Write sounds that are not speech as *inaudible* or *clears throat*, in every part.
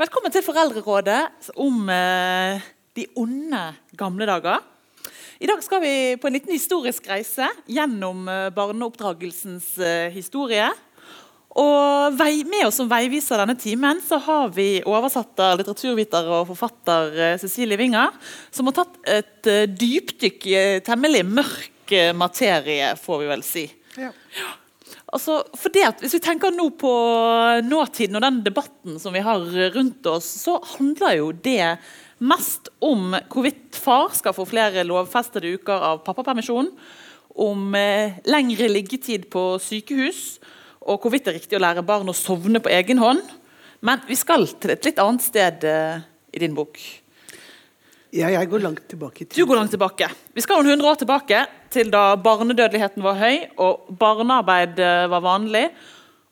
Velkommen til Foreldrerådet om eh, de onde gamle dager. I dag skal vi på en liten historisk reise gjennom eh, barneoppdragelsens eh, historie. Og Med oss som veiviser denne timen så har vi oversatter, litteraturviter og forfatter Cecilie Winger, som har tatt et dypdykk i temmelig mørk materie, får vi vel si. Ja. Altså, at Hvis vi tenker nå på nåtiden og den debatten som vi har rundt oss, så handler jo det mest om hvorvidt far skal få flere lovfestede uker av pappapermisjon, om eh, lengre liggetid på sykehus, og hvorvidt det er riktig å lære barn å sovne på egen hånd. Men vi skal til et litt annet sted eh, i din bok. Ja, jeg går langt tilbake Til. Du går langt tilbake. Vi skal noen hundre år tilbake, til da barnedødeligheten var høy og barnearbeid eh, var vanlig.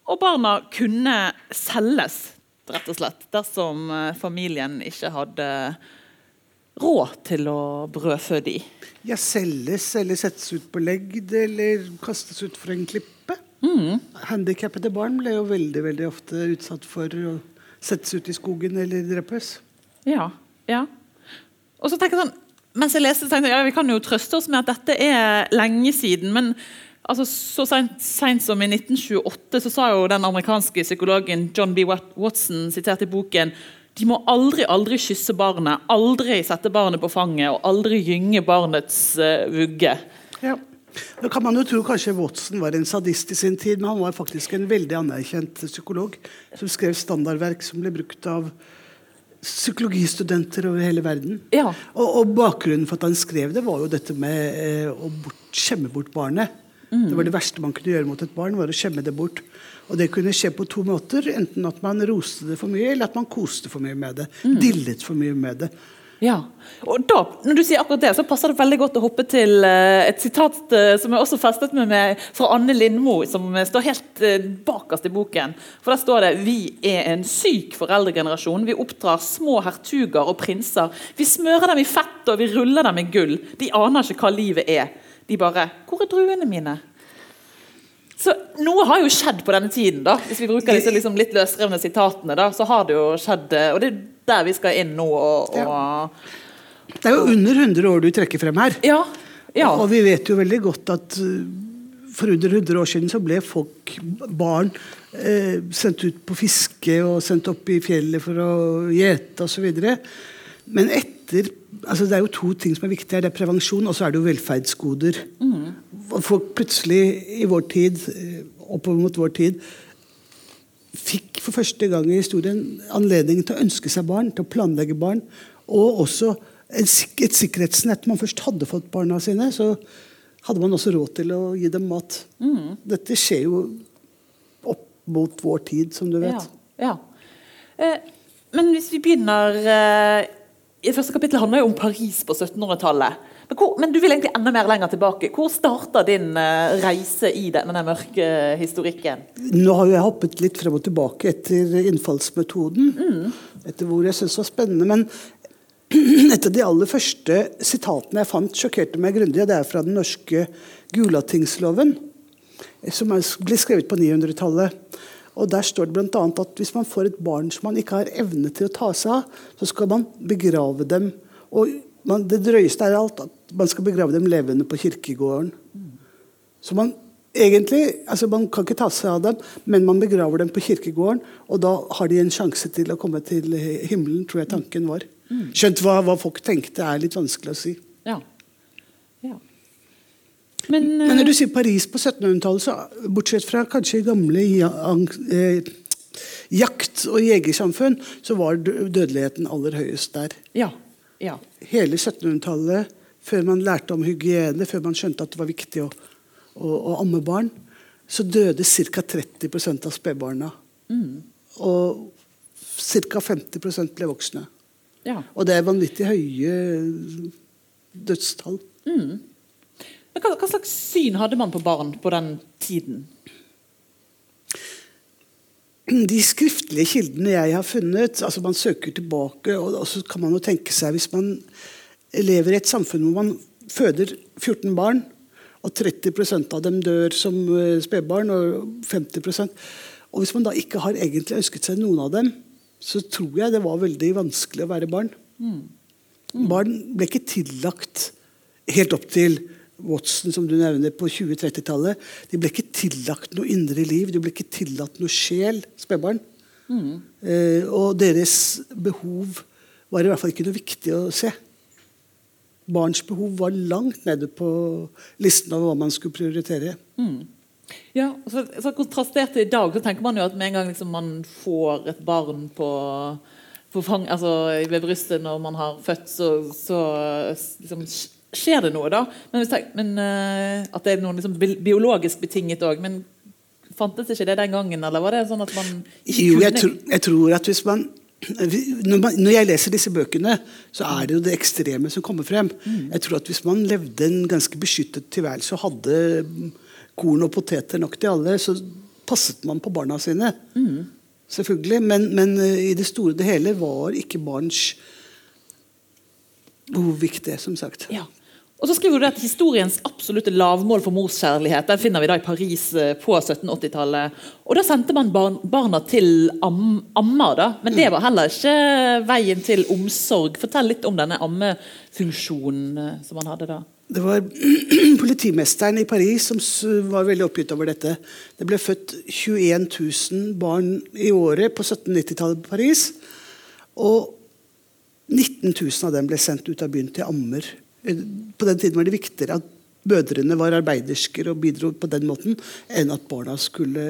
Og barna kunne selges, rett og slett, dersom eh, familien ikke hadde råd til å brødfø de. Ja, selges eller settes ut på legd eller kastes ut for en klippe. Mm. Handikappede barn ble jo veldig veldig ofte utsatt for å settes ut i skogen eller drepes. Ja, ja. Og så tenker jeg sånn, mens jeg leste, tenkte jeg ja, Vi kan jo trøste oss med at dette er lenge siden. Men altså, så sent som i 1928 så sa jo den amerikanske psykologen John B. Watson sitert i boken de må aldri aldri kysse barnet, aldri sette barnet på fanget og aldri gynge barnets uh, vugge. Ja. Nå kan man jo tro kanskje Watson var en sadist i sin tid, men han var faktisk en veldig anerkjent psykolog som skrev standardverk som ble brukt av psykologistudenter over hele verden. Ja. Og, og bakgrunnen for at han skrev det, var jo dette med eh, å bort, skjemme bort barnet. Det var det verste man kunne gjøre mot et barn, var å skjemme det bort. Og det kunne skje på to måter. Enten at man roste det for mye, eller at man koste for mye med det. Dillet for mye med det. Ja, og da, når du sier akkurat det, så passer det veldig godt å hoppe til eh, et sitat eh, som jeg også festet med meg fra Anne Lindmo, som eh, står helt bakerst i boken. For Der står det Vi er en syk foreldregenerasjon. Vi oppdrar små hertuger og prinser. Vi smører dem i fett og vi ruller dem i gull. De aner ikke hva livet er. De bare Hvor er druene mine? Så Noe har jo skjedd på denne tiden. da Hvis vi bruker disse liksom litt løsrevne sitatene, da så har det jo skjedd. Og det der vi skal inn nå. og, og Det er jo under 100 år du trekker frem her. ja, ja. Og vi vet jo veldig godt at uh, for under 100 år siden så ble folk, barn, eh, sendt ut på fiske og sendt opp i fjellet for å gjete osv. Men etter altså Det er jo to ting som er viktige. Det er prevensjon, og så er det jo velferdsgoder. Mm. folk plutselig i vår tid, eh, oppover mot vår tid, for første gang i historien anledning til å ønske seg barn, til å planlegge barn, og også et sikkerhetsnett. Man først hadde fått barna sine, så hadde man også råd til å gi dem mat. Dette skjer jo opp mot vår tid, som du vet. Ja, ja. Eh, men hvis vi begynner eh, i første kapittel handler jo om Paris på 1700-tallet. Men, hvor- men du vil egentlig enda mer lenger tilbake. Hvor starta din eh, reise i denne mørke historikken? Nå har jeg hoppet litt frem og tilbake etter innfallsmetoden. Etter hvor jeg syntes var spennende. Men *clears throat* et av de aller første sitatene jeg fant, sjokkerte meg grundig. Det er fra den norske Gulatingsloven, som er- ble skrevet på 900-tallet. Og Der står det bl.a. at hvis man får et barn som man ikke har evne til å ta seg av, så skal man begrave dem. Og man, det drøyeste er alt at man skal begrave dem levende på kirkegården. Så man egentlig, altså man kan ikke ta seg av dem, men man begraver dem på kirkegården, og da har de en sjanse til å komme til himmelen, tror jeg tanken var. Skjønt hva, hva folk tenkte, er litt vanskelig å si. Ja. ja. Men, Men eh, når du sier Paris på 1700-tallet, så bortsett fra kanskje gamle eh, jakt- og jegersamfunn, så var dødeligheten aller høyest der. ja. ja. Hele 1700-tallet, før man lærte om hygiene, før man skjønte at det var viktig å, å, å amme barn, så døde ca. 30% av spedbarna. Og ca. 50% ble voksne. ja. Og det er vanvittig høye dødstall. Men hva, hva slags syn hadde man på barn på den tiden? De skriftlige kildene jeg har funnet altså Man søker tilbake, og, så kan man jo tenke seg Hvis man lever i et samfunn hvor man føder 14 barn, og 30% av dem dør som eh, spedbarn, og 50% Og hvis man da ikke har egentlig ønsket seg noen av dem, så tror jeg det var veldig vanskelig å være barn. Barn ble ikke tillagt helt opp til Watson, som du nevner, på 20-30-tallet. De ble ikke tillagt noe indre liv, de ble ikke tillatt noe sjel, spedbarn. Eh, og deres behov var i hvert fall ikke noe viktig å se. Barns behov var langt nede på listen over hva man skulle prioritere. Ja, så, så Kontrastert til i dag så tenker man jo at med en gang liksom man får et barn på, på fang, altså ved brystet når man har født, så, så liksom, skjer det noe. da. Men, tenk- men uh, At det er noe liksom, biologisk betinget òg. Men fantes ikke det den gangen, eller var det sånn at man Jo, jeg, tror, jeg tror at hvis man når, man når jeg leser disse bøkene, så er det jo det ekstreme som kommer frem. Jeg tror at Hvis man levde en ganske beskyttet tilværelse og hadde mm, korn og poteter nok til alle, så passet man på barna sine. Selvfølgelig. Men, men eh, i det store og det hele var ikke barns behov viktig, som sagt. Ja. Og så skriver du at Historiens absolutte lavmål for morskjærlighet den finner vi da i Paris eh, på 1780-tallet. Og Da sendte man barn, barna til am, ammer, da. men det var heller ikke veien til omsorg. Fortell litt om denne ammefunksjonen eh, som man hadde da. Det var *clears throat* politimesteren i Paris som var veldig oppgitt over dette. Det ble født 21 000 barn i året på 1790-tallet på Paris. Og 19 000 av dem ble sendt ut av byen til ammer. På den tiden var det viktigere at mødrene var arbeidersker og bidro på den måten, enn at barna skulle,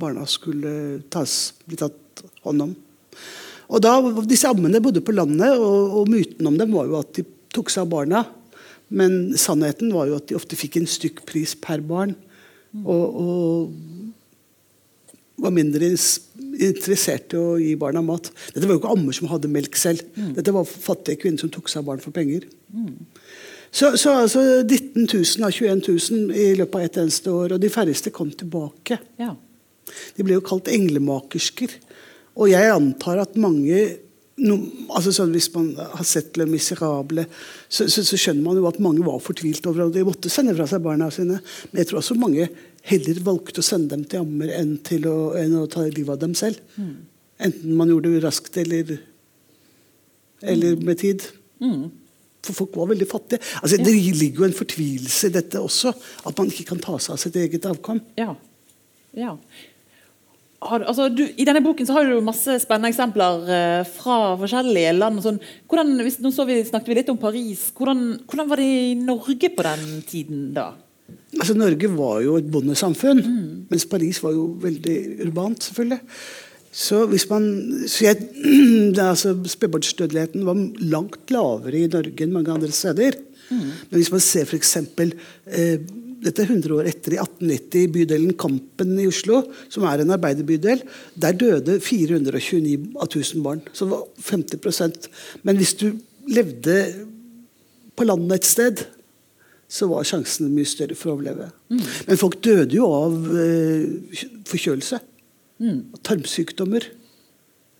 barna skulle tas, bli tatt hånd om. Og da, Disse ammene bodde på landet, og, og myten om dem var jo at de tok seg av barna. Men sannheten var jo at de ofte fikk en stykkpris per barn. Og, og var mindre interessert i å gi barna mat. Dette var jo ikke ammer som hadde melk selv. Dette var fattige kvinner som tok seg av barn for penger. Så, så altså 19 000 av 21 000 i løpet av ett eneste år, og de færreste kom tilbake. Ja. De ble jo kalt englemakersker. Og jeg antar at mange no, altså sånn Hvis man har sett Le Miserable, så, så, så skjønner man jo at mange var fortvilt over at de måtte sende fra seg barna sine. Men jeg tror også mange heller valgte å sende dem til ammer enn, til å, enn å ta livet av dem selv. Enten man gjorde det raskt eller, eller med tid. For folk var veldig fattige. Altså, Det ligger jo en fortvilelse i dette også. At man ikke kan ta seg av sitt eget avkom. Ja. ja. Har, altså, du, I denne boken så har du masse spennende eksempler uh, fra forskjellige land. Sånn. Hvordan, hvis, nå så vi, snakket vi litt om Paris. Hvordan, hvordan var det i Norge på den tiden da? Altså, Norge var jo et bondesamfunn, mens Paris var jo veldig urbant, selvfølgelig. Så hvis man, så jeg, *clears throat* altså, Spedbarnsdødeligheten var langt lavere i Norge enn mange andre steder. Men hvis man ser f.eks. Eh, dette er 100 år etter, i 1890, i bydelen Kampen i Oslo, som er en arbeiderbydel, der døde 429 av 1000 barn. Så det var 50% Men hvis du levde på landet et sted, så var sjansene mye større for å overleve. Men folk døde jo av eh, forkjølelse. Mm. Tarmsykdommer.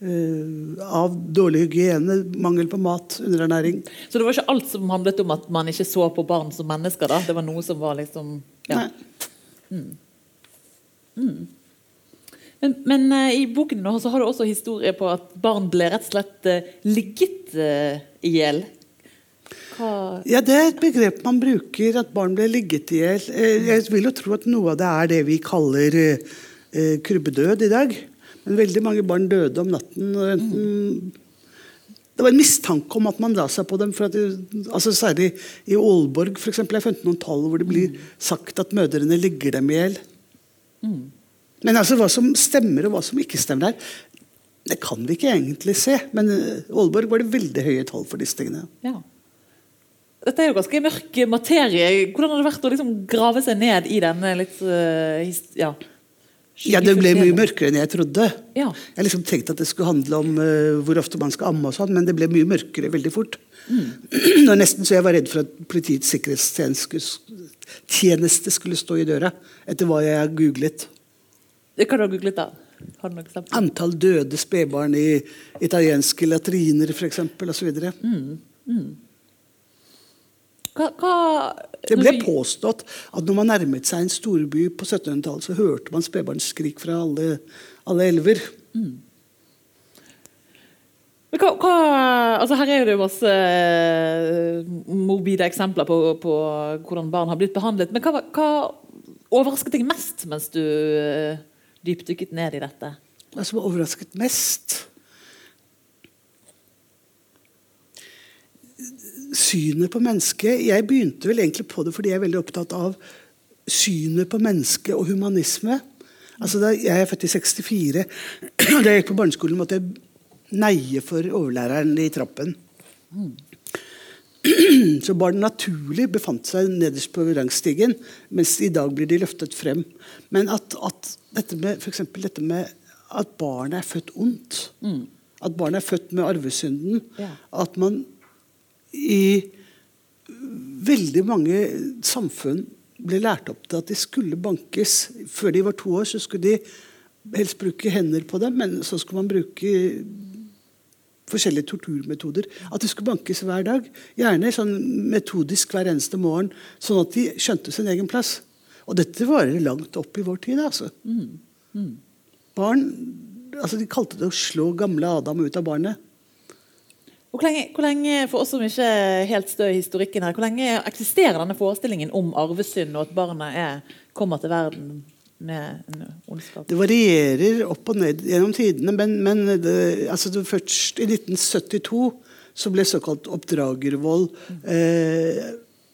Eh, av dårlig hygiene, mangel på mat, underernæring. Så det var ikke alt som handlet om at man ikke så på barn som mennesker? da? Det var noe som var liksom ja. Nei. Men, men eh, i boken nå så har du også historie på at barn ble rett og slett eh, ligget i hjel. Hva Ja, Det er et begrep man bruker, at barn ble ligget i hjel. Jeg vil jo tro at noe av det er det vi kaller krybbedød i dag. Men veldig mange barn døde om natten. og enten det var en mistanke om at man la seg på dem. for at altså Særlig i Aalborg for eksempel, jeg funnet noen tall hvor det blir sagt at mødrene ligger dem i hjel. Men altså hva som stemmer og hva som ikke stemmer der, det kan vi ikke egentlig se. Men i Aalborg var det veldig høye tall for disse tingene. Ja. Dette er jo ganske mørk materie. Hvordan har det vært å liksom grave seg ned i denne litt eh, ja, Ja, Det ble mye mørkere enn jeg trodde. Ja. Jeg liksom tenkte at det skulle handle om uh, hvor ofte man skal amme, og sånn, men det ble mye mørkere veldig fort. Mm. *clears throat* nesten så jeg var redd for at Politiets sikkerhetstjeneste skulle, stå i døra, etter hva jeg googlet. Det kan du ha googlet da. Har? Antall døde spedbarn i italienske latriner, f.eks., osv. Hva, hva Det ble påstått at når man nærmet seg en storby på 1700-tallet, så hørte man spedbarnsskrik fra alle, alle elver. Men hva, hva, altså her er det jo masse mobile eksempler på, på hvordan barn har blitt behandlet. Men hva, hva overrasket deg mest mens du uh, dypdykket ned i dette? Hva som overrasket mest? Synet på mennesket. Jeg begynte vel egentlig på det fordi jeg er veldig opptatt av synet på mennesket og humanisme. Altså da, jeg er født i 64. *clears throat* Da jeg gikk på barneskolen, måtte jeg neie for overlæreren i trappen. *clears throat* Så barn naturlig befant seg nederst på rangstigen, mens i dag blir de løftet frem. Men at, at dette med for dette med at barnet er født ondt, mm. at barnet er født med arvesynden, ja. at man i veldig mange samfunn ble lært opp til at de skulle bankes. Før de var to år, så skulle de helst bruke hender på dem, men så skulle man bruke forskjellige torturmetoder. At de skulle bankes hver dag. Gjerne sånn metodisk hver eneste morgen, sånn at de skjønte sin egen plass. Og dette varer langt opp i vår tid. altså. Mm. Mm. Barn, altså De kalte det å slå gamle Adam ut av barnet. Hvor lenge, hvor lenge, for oss som ikke helt stø historikken her, hvor lenge eksisterer denne forestillingen om arvesynd og at barna er, kommer til verden med en ondskap? Det varierer opp og ned gjennom tidene, men, men det, altså det først i 1972 så ble såkalt oppdragervold eh,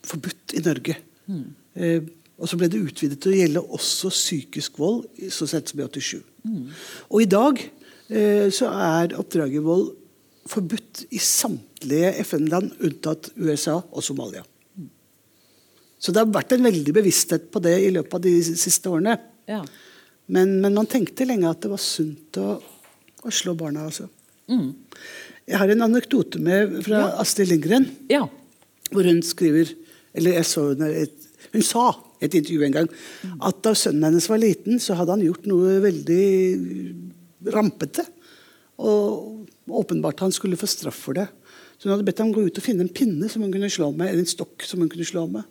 forbudt i Norge. Mm. Eh, og så ble det utvidet til å gjelde også psykisk vold så sent som i 87. Mm. Og i dag eh, så er oppdragervold forbudt i samtlige FN-land unntatt USA og Somalia. Så det har vært en veldig bevissthet på det i løpet av de siste årene. Ja. Men, men, man tenkte lenge at det var sunt å, å slå barna. Altså. Mm. Jeg har en anekdote med fra ja. Astrid Lindgren. Ja. Hvor hun skriver Eller jeg så et, hun sa i et intervju en gang at da sønnen hennes var liten, så hadde han gjort noe veldig rampete. Og åpenbart han skulle få straff for det. Så hun hadde bedt ham gå ut og finne en pinne som hun kunne slå med, eller en stokk som hun kunne slå med.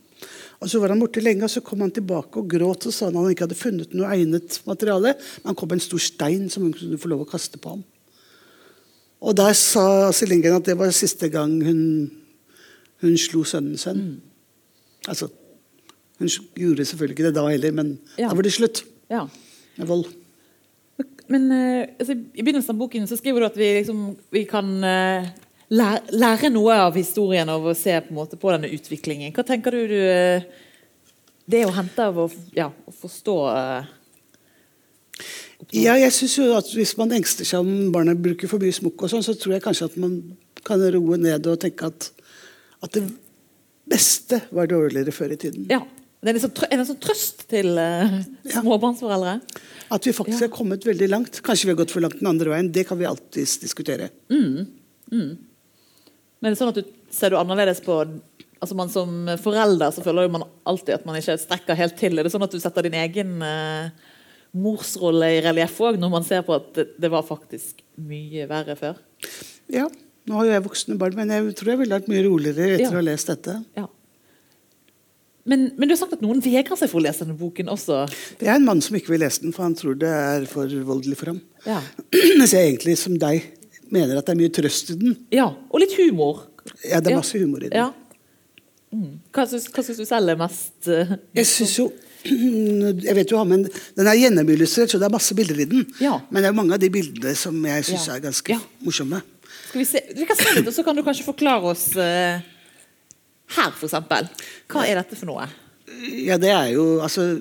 Og Så var han borte lenge, og så kom han tilbake og gråt og sa han ikke hadde funnet noe egnet materiale. Men han kom med en stor stein som hun kunne få lov å kaste på ham. Og Der sa Astrid Lindgren at det var siste gang hun, hun slo sønnen sin. Mm. Altså, hun gjorde selvfølgelig ikke det da heller, men ja. da var det slutt ja. med vold. Men uh, altså, I begynnelsen av boken så skriver du at vi, liksom, vi kan uh, lære, lære, noe av historien av å se på, måte, på, denne utviklingen. Hva tenker du, du eh, det å hente av å, ja, å forstå uh, Ja, jeg synes jo at Hvis man engster seg om barna bruker for mye smokk, sånn, så tror jeg kanskje at man kan roe ned og tenke at, at det beste var dårligere før i tiden. Ja, det er en sånn, en sånn trøst til *laughs* uh, småbarnsforeldre? At vi faktisk ja. har kommet veldig langt. Kanskje vi har gått for langt den andre veien. Det kan vi alltids diskutere. Mm. Mm. Men det er sånn at du, ser du annerledes på altså man Som forelder så føler man alltid at man ikke strekker helt til. Er det sånn at du setter din egen uh, morsrolle i relieff òg, når man ser på at det, det, var faktisk mye verre før? Ja. Nå har jo jeg voksne barn, men jeg tror jeg ville vært mye roligere etter ja. å ha lest dette. Ja. Men, men, du har sagt at noen vegrer seg for å lese denne boken også? Det er en mann som ikke vil lese den, for han tror det er for voldelig for ham. Ja. *clears throat* Mens jeg egentlig, som deg, mener at det er mye trøst i den. Ja, Og litt humor. Ja, det er masse humor i den. Ja. Mm. Hva syns du selv er mest uh, Jeg syns jo *clears throat* jeg vet jo, men Den er gjennomillustrert, så det er masse bilder i den. Ja. Men det er mange av de bildene som jeg syns ja. er ganske ja. morsomme. Skal Vi se, vi kan se litt, og så kan du kanskje forklare oss uh, her, f.eks. Hva er dette for noe? Ja, det er jo altså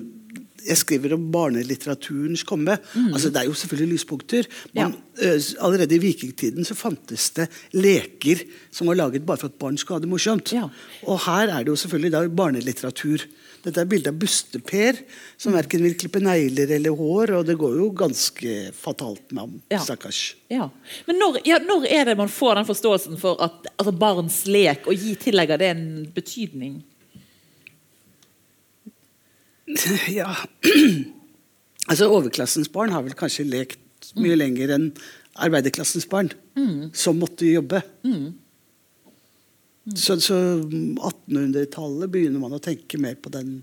jeg skriver om barnelitteraturens komme. Mm. Altså, det er jo selvfølgelig lyspunkter. Men ja. uh, allerede i vikingtiden så fantes det leker som var laget bare for at barn skulle ha det morsomt. Ja. Og her er det jo selvfølgelig barnelitteratur. Dette er bilde av Busteper, som mm. verken vil klippe negler eller hår. Og det går jo ganske fatalt med ham. Ja. Stakkars. Ja. Men når, ja, når, er det man får den forståelsen for at altså, barns lek, og gi tillegger det en betydning? *laughs* Ja *clears throat* Altså Overklassens barn har vel kanskje lekt mye mm. lenger enn arbeiderklassens barn, mm. som måtte jobbe. Mm. Så, så 1800-tallet begynner man å tenke mer på den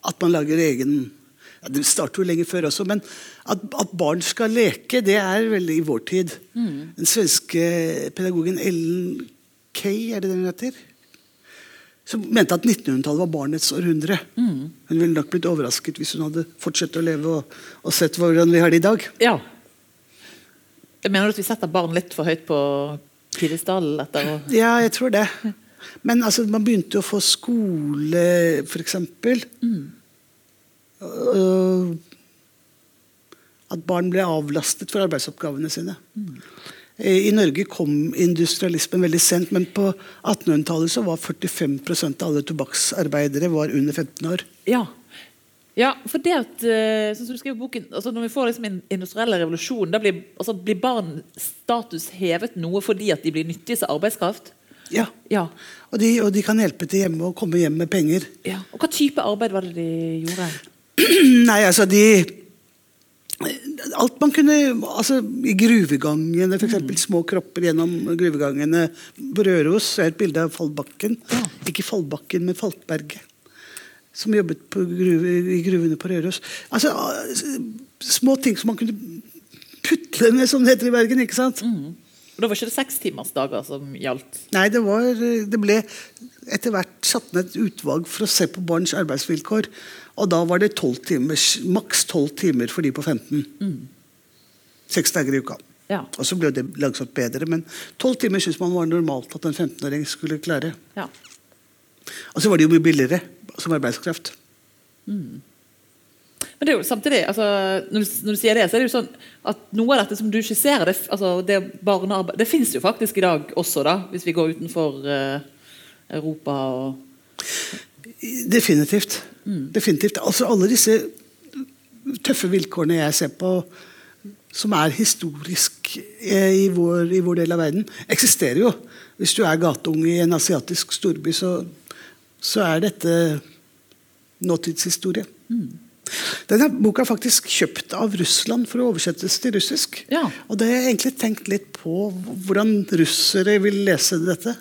At man lager egen ja, Det starter jo lenge før også, men at, at, barn skal leke, det er veldig i vår tid. Mm. Den svenske pedagogen Ellen Kay, er det den hun heter? Som mente at 1900-tallet var barnets århundre. Mm. Hun ville nok blitt overrasket hvis hun hadde fortsatt å leve og, og sett hvordan vi har det i dag. Ja. Jeg mener at vi setter barn litt for høyt på pidestallen etter å Ja, jeg tror det. Men altså, man begynte å få skole, f.eks. Mm. At barn ble avlastet for arbeidsoppgavene sine. Mm. I Norge kom industrialismen veldig sent, men på 1800-tallet var 45% av alle tobakksarbeidere var under 15 år. Ja, ja, for det at, eh, sånn som du skriver boken, altså Når vi får liksom en industriell revolusjon, da blir, altså blir barn status hevet noe fordi at de blir nyttige som arbeidskraft? Ja. ja. Og, de, og, de, kan hjelpe til hjemme og komme hjem med penger. Ja. Og Hva type arbeid var det de gjorde? *clears throat* Nei, altså de Alt man kunne altså I gruvegangene, f.eks. Mm. små kropper gjennom gruvegangene på Røros. er et bilde av Fallbakken. Ja. Ikke Fallbakken, men Falkberget som jobbet gruve, i gruvene på Røros. Altså, små ting som man kunne putle med, som det heter i Bergen. ikke sant? Mm. Da var ikke det sekstimersdager som gjaldt? Nei, det, var, det ble etter hvert satt ned et utvalg for å se på barns arbeidsvilkår. Og da var det 12 timers, maks tolv timer for de på 15. Mm. Seks dager i uka. Ja. Og så ble det langsomt bedre, men tolv timer syns man var normalt at en 15-åring skulle klare. Ja. Og så var det jo mye billigere som arbeidskraft. Mm. Men det er jo samtidig, altså, når, du, når, du, sier det, så er det jo sånn at noe av dette som du skisserer, det, altså, det barnearbeid, det fins jo faktisk i dag også, da, hvis vi går utenfor uh, Europa og Definitivt. Mm. Definitivt. Altså alle disse tøffe vilkårene jeg ser på som er historisk eh, i vår, i vår del av verden, eksisterer jo. Hvis du er gateunge i en asiatisk storby, så så er dette nåtidshistorie. Mm. Denne boka er faktisk kjøpt av Russland for å oversettes til russisk. Ja. Og det har jeg egentlig tenkt litt på hvordan russere vil lese dette.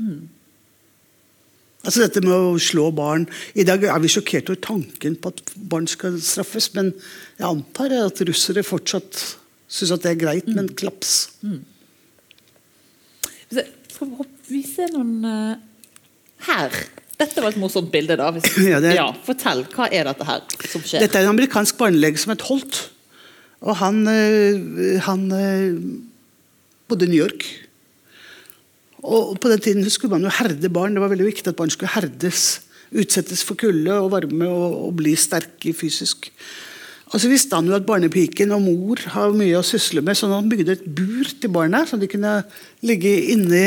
Mm. Altså dette med å slå barn I dag er vi sjokkert over tanken på at barn skal straffes, men jeg antar at russere fortsatt syns at det er greit med en klaps. Mm. Skal vi se noen uh, her dette var et morsomt bilde. da. Hvis, ja, er, ja, fortell, Hva er dette her som skjer? Dette er en amerikansk barnelege som het Holt. Og han, eh, han eh, bodde i New York. Og på den tiden skulle man jo herde barn. Det var veldig viktig at barn skulle herdes. Utsettes for kulde og varme og, og bli sterke fysisk. Og så visste han jo at barnepiken og mor har mye å sysle med, så han bygde et bur til barna, så de kunne ligge inne,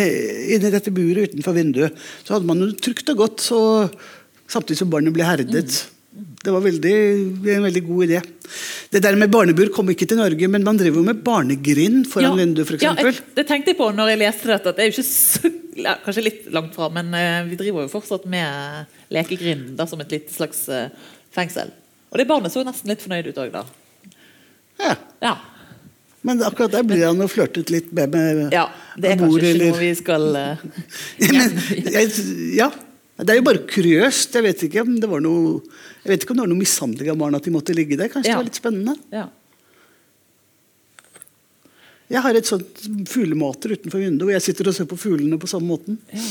inne i dette buret utenfor vinduet. Så hadde man jo trygt og godt, så, samtidig som barnet ble herdet. Det var veldig, en veldig god idé. Det der med barnebur kom ikke til Norge, men man driver jo med barnegrind foran ja, vinduet f.eks. Ja, jeg, det tenkte jeg på når jeg leste dette. at det er jo ikke så, ja, Kanskje litt langt fra, men uh, vi driver jo fortsatt med lekegrind som et litt slags uh, fengsel. Og det barnet så nesten litt fornøyd ut òg, da. Ja. ja. Men akkurat der blir han jo flørtet litt med. med ja, det er kanskje ikke noe vi skal uh, *laughs* Men, *laughs* jeg, Ja. Det er jo bare kuriøst. Jeg vet ikke om det var noe Jeg vet ikke om det var noe mishandling av barna at de måtte ligge der. Kanskje ja. det var litt spennende. Ja. Jeg har et sånt fuglemater utenfor vinduet, og jeg sitter og ser på fuglene på samme måten. Ja.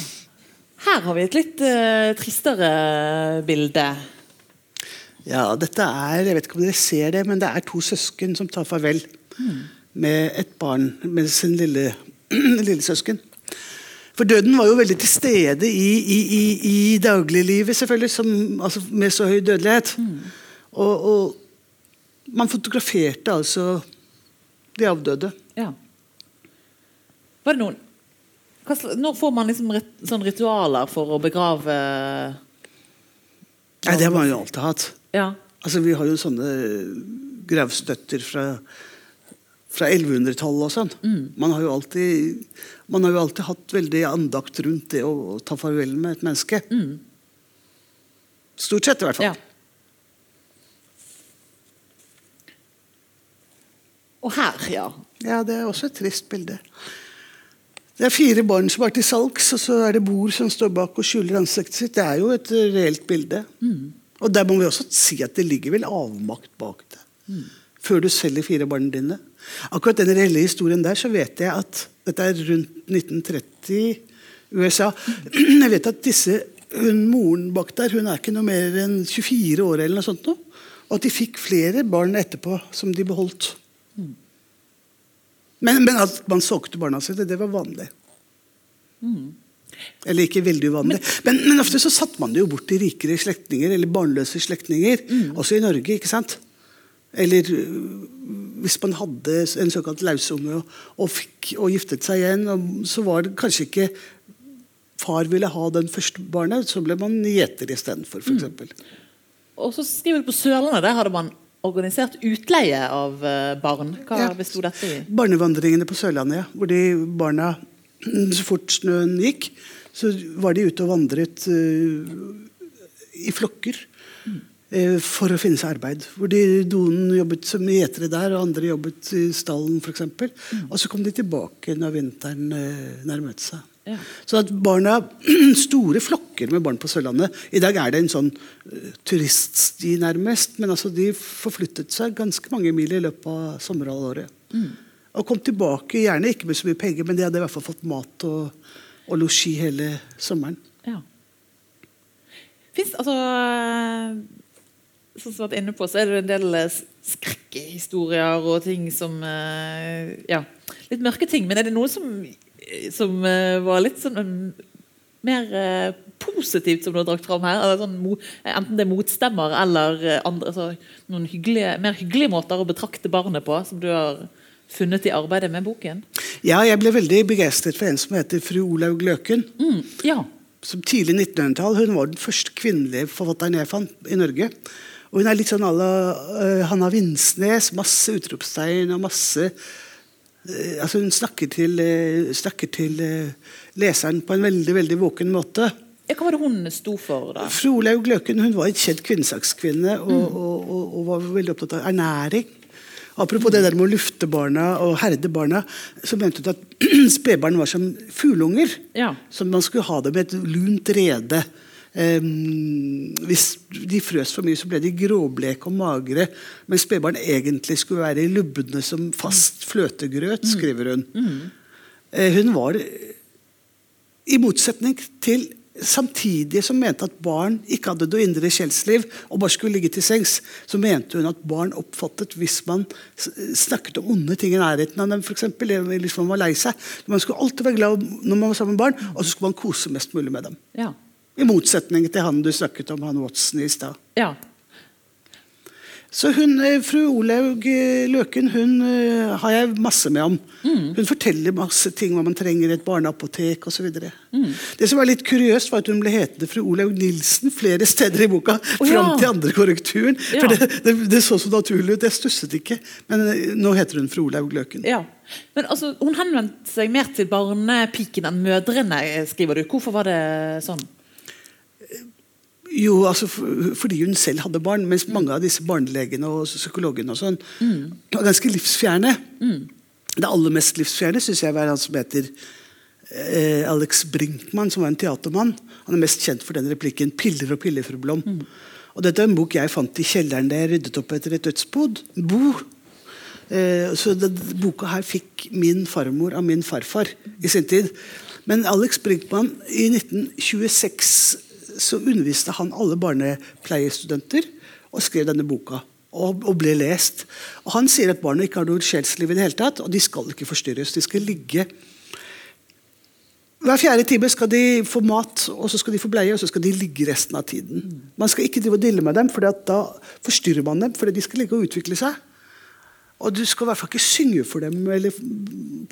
Her har vi et litt uh, tristere bilde. Ja, dette er Jeg vet ikke om dere ser det, men det er to søsken som tar farvel mm. med et barn, med sin lille, *clears throat* lille søsken. For døden var jo veldig til stede i, i, i, i dagliglivet, selvfølgelig, som, altså med så høy dødelighet. Mm. Og, og, man fotograferte altså de avdøde. Ja. Var det noen Når får man liksom rit, sånn ritualer for å begrave Nei, Det har man jo alltid hatt. Ja. Altså, vi har jo sånne gravstøtter fra, fra 1100-tallet og sånn. Mm. Man, har jo alltid, man har jo alltid hatt veldig andakt rundt det å, å ta farvel med et menneske. Mm. Stort sett, i hvert fall. Ja. Og her, ja. Ja, det er også et trist bilde. Det er fire barn som er til salgs, og så er det bord som står bak og skjuler ansiktet sitt. Det er jo et reelt bilde. Mm. Og der må vi også si at det ligger vel avmakt bak det. Før du selger fire barna dine. Akkurat den reelle historien der, så vet jeg at dette er rundt 1930 i USA. Jeg vet at disse, hun, moren bak der hun er ikke noe mer enn 24 år, eller noe sånt nå. Og at de fikk flere barn etterpå som de beholdt. Men, men at man solgte barna sine, det var vanlig. Eller ikke veldig uvanlig. Men, men, ofte så satte man det jo bort til rikere slektninger, eller barnløse slektninger. Også i Norge, ikke sant? Eller øh, hvis man hadde en såkalt lausunge og, og, fikk, og giftet seg igjen, og, så var det kanskje ikke far ville ha den første barnet, så ble man gjeter istedenfor, f.eks. Og så skriver du på Sørlandet, der hadde man organisert utleie av eh, barn. Hva Ja. besto dette i? Barnevandringene på Sørlandet, ja. Hvor de barna, så fort snøen gikk, så var de ute og vandret øh, i flokker. øh, For å finne seg arbeid. Hvor de, Noen jobbet som gjetere der, og andre jobbet i stallen f.eks. Og så kom de tilbake når vinteren øh, nærmet seg. Ja. Så at barna, *clears throat* Store flokker med barn på Sørlandet. I dag er det en sånn turiststi, nærmest. Men altså, de forflyttet seg ganske mange mil i løpet av sommerhalvåret. Og kom tilbake, gjerne ikke med så mye penger, men de hadde i hvert fall fått mat og, og losji hele sommeren. Ja. Fins altså Sånn Som vi har vært inne på, så er det en del skrekkehistorier skrekkhistorier og ting som eh, Ja, litt mørke ting. Men er det noe som, som eh, var litt sånn um, mer eh, positivt, som du har drakt fram her? Eller sånn, enten det er motstemmer eller eh, andre, altså, noen hyggelige, mer hyggelige måter å betrakte barnet på, som du har funnet i arbeidet med boken? Ja, jeg ble veldig begeistret for en som heter fru Olaug Løken. Mm, ja. som tidlig 1900-tall. Hun var den første kvinnelige forfatteren jeg fant i Norge. Og hun er litt sånn à la uh, Hanna Vinsnes. Masse utropstegn og masse uh, altså Hun snakker til, uh, snakker til leseren på en veldig veldig våken måte. Hva var det hun sto for, da? Fru Olaug Løken hun var en kjent kvinnesakskvinne og, og, og, og var veldig opptatt av ernæring. Apropos det der med å lufte barna og herde barna, så mente hun at *clears throat* spedbarn var som fugleunger. Ja. Som man skulle ha det med et lunt rede. Um, hvis de frøs for mye, så ble de gråbleke og magre. Men spedbarn egentlig skulle være lubne som fast fløtegrøt, skriver hun. Eh, hun var, i motsetning til samtidig som mente at barn ikke hadde noe indre sjelsliv og bare skulle ligge til sengs, så mente hun at barn oppfattet hvis man snakket om onde ting i nærheten av dem, f.eks. eksempel, hvis man var lei seg. Man skulle alltid være glad når man var sammen med barn, og så skulle man kose mest mulig med dem. Ja. I motsetning til han du snakket om, han Watson i stad. ja. Så hun, eh, Fru Olaug eh, Løken hun eh, har jeg masse med om. Hun forteller masse ting hva man trenger i et barneapotek osv. Mm. Det som var litt kuriøst, var at hun ble hetende fru Olaug Nilsen flere steder i boka. Fram ja. til andre korrekturen. Ja. For det, det, det så så naturlig ut. Jeg stusset ikke. Men eh, nå heter hun fru Olaug Løken. Ja. Men altså, Hun henvendte seg mer til barnepiken enn mødrene, skriver du. Hvorfor var det sånn? Jo, altså for, fordi hun selv hadde barn, mens mange av disse barnelegene og psykologene og sånn var ganske livsfjerne. Det aller mest livsfjerne syns jeg var han som heter eh, Alex Brinkmann, som var en teatermann. Han er mest kjent for den replikken 'Piller og piller, fru Blom'. Og dette er en bok jeg fant i kjelleren da jeg ryddet opp etter et dødsbod. Bo. Eh, så det, boka her fikk min farmor av min farfar i sin tid. Men Alex Brinkmann, i 1926 så underviste han alle barnepleiestudenter og skrev denne boka. Og, og ble lest. Og Han sier at barna ikke har noe sjelsliv i det hele tatt, og de skal ikke forstyrres. De skal ligge hver fjerde time skal de få mat, og så skal de få bleie, og så skal de ligge resten av tiden. Man skal ikke drive og dille med dem, for da forstyrrer man dem. fordi de skal ligge og utvikle seg. Og du skal i hvert fall ikke synge for dem eller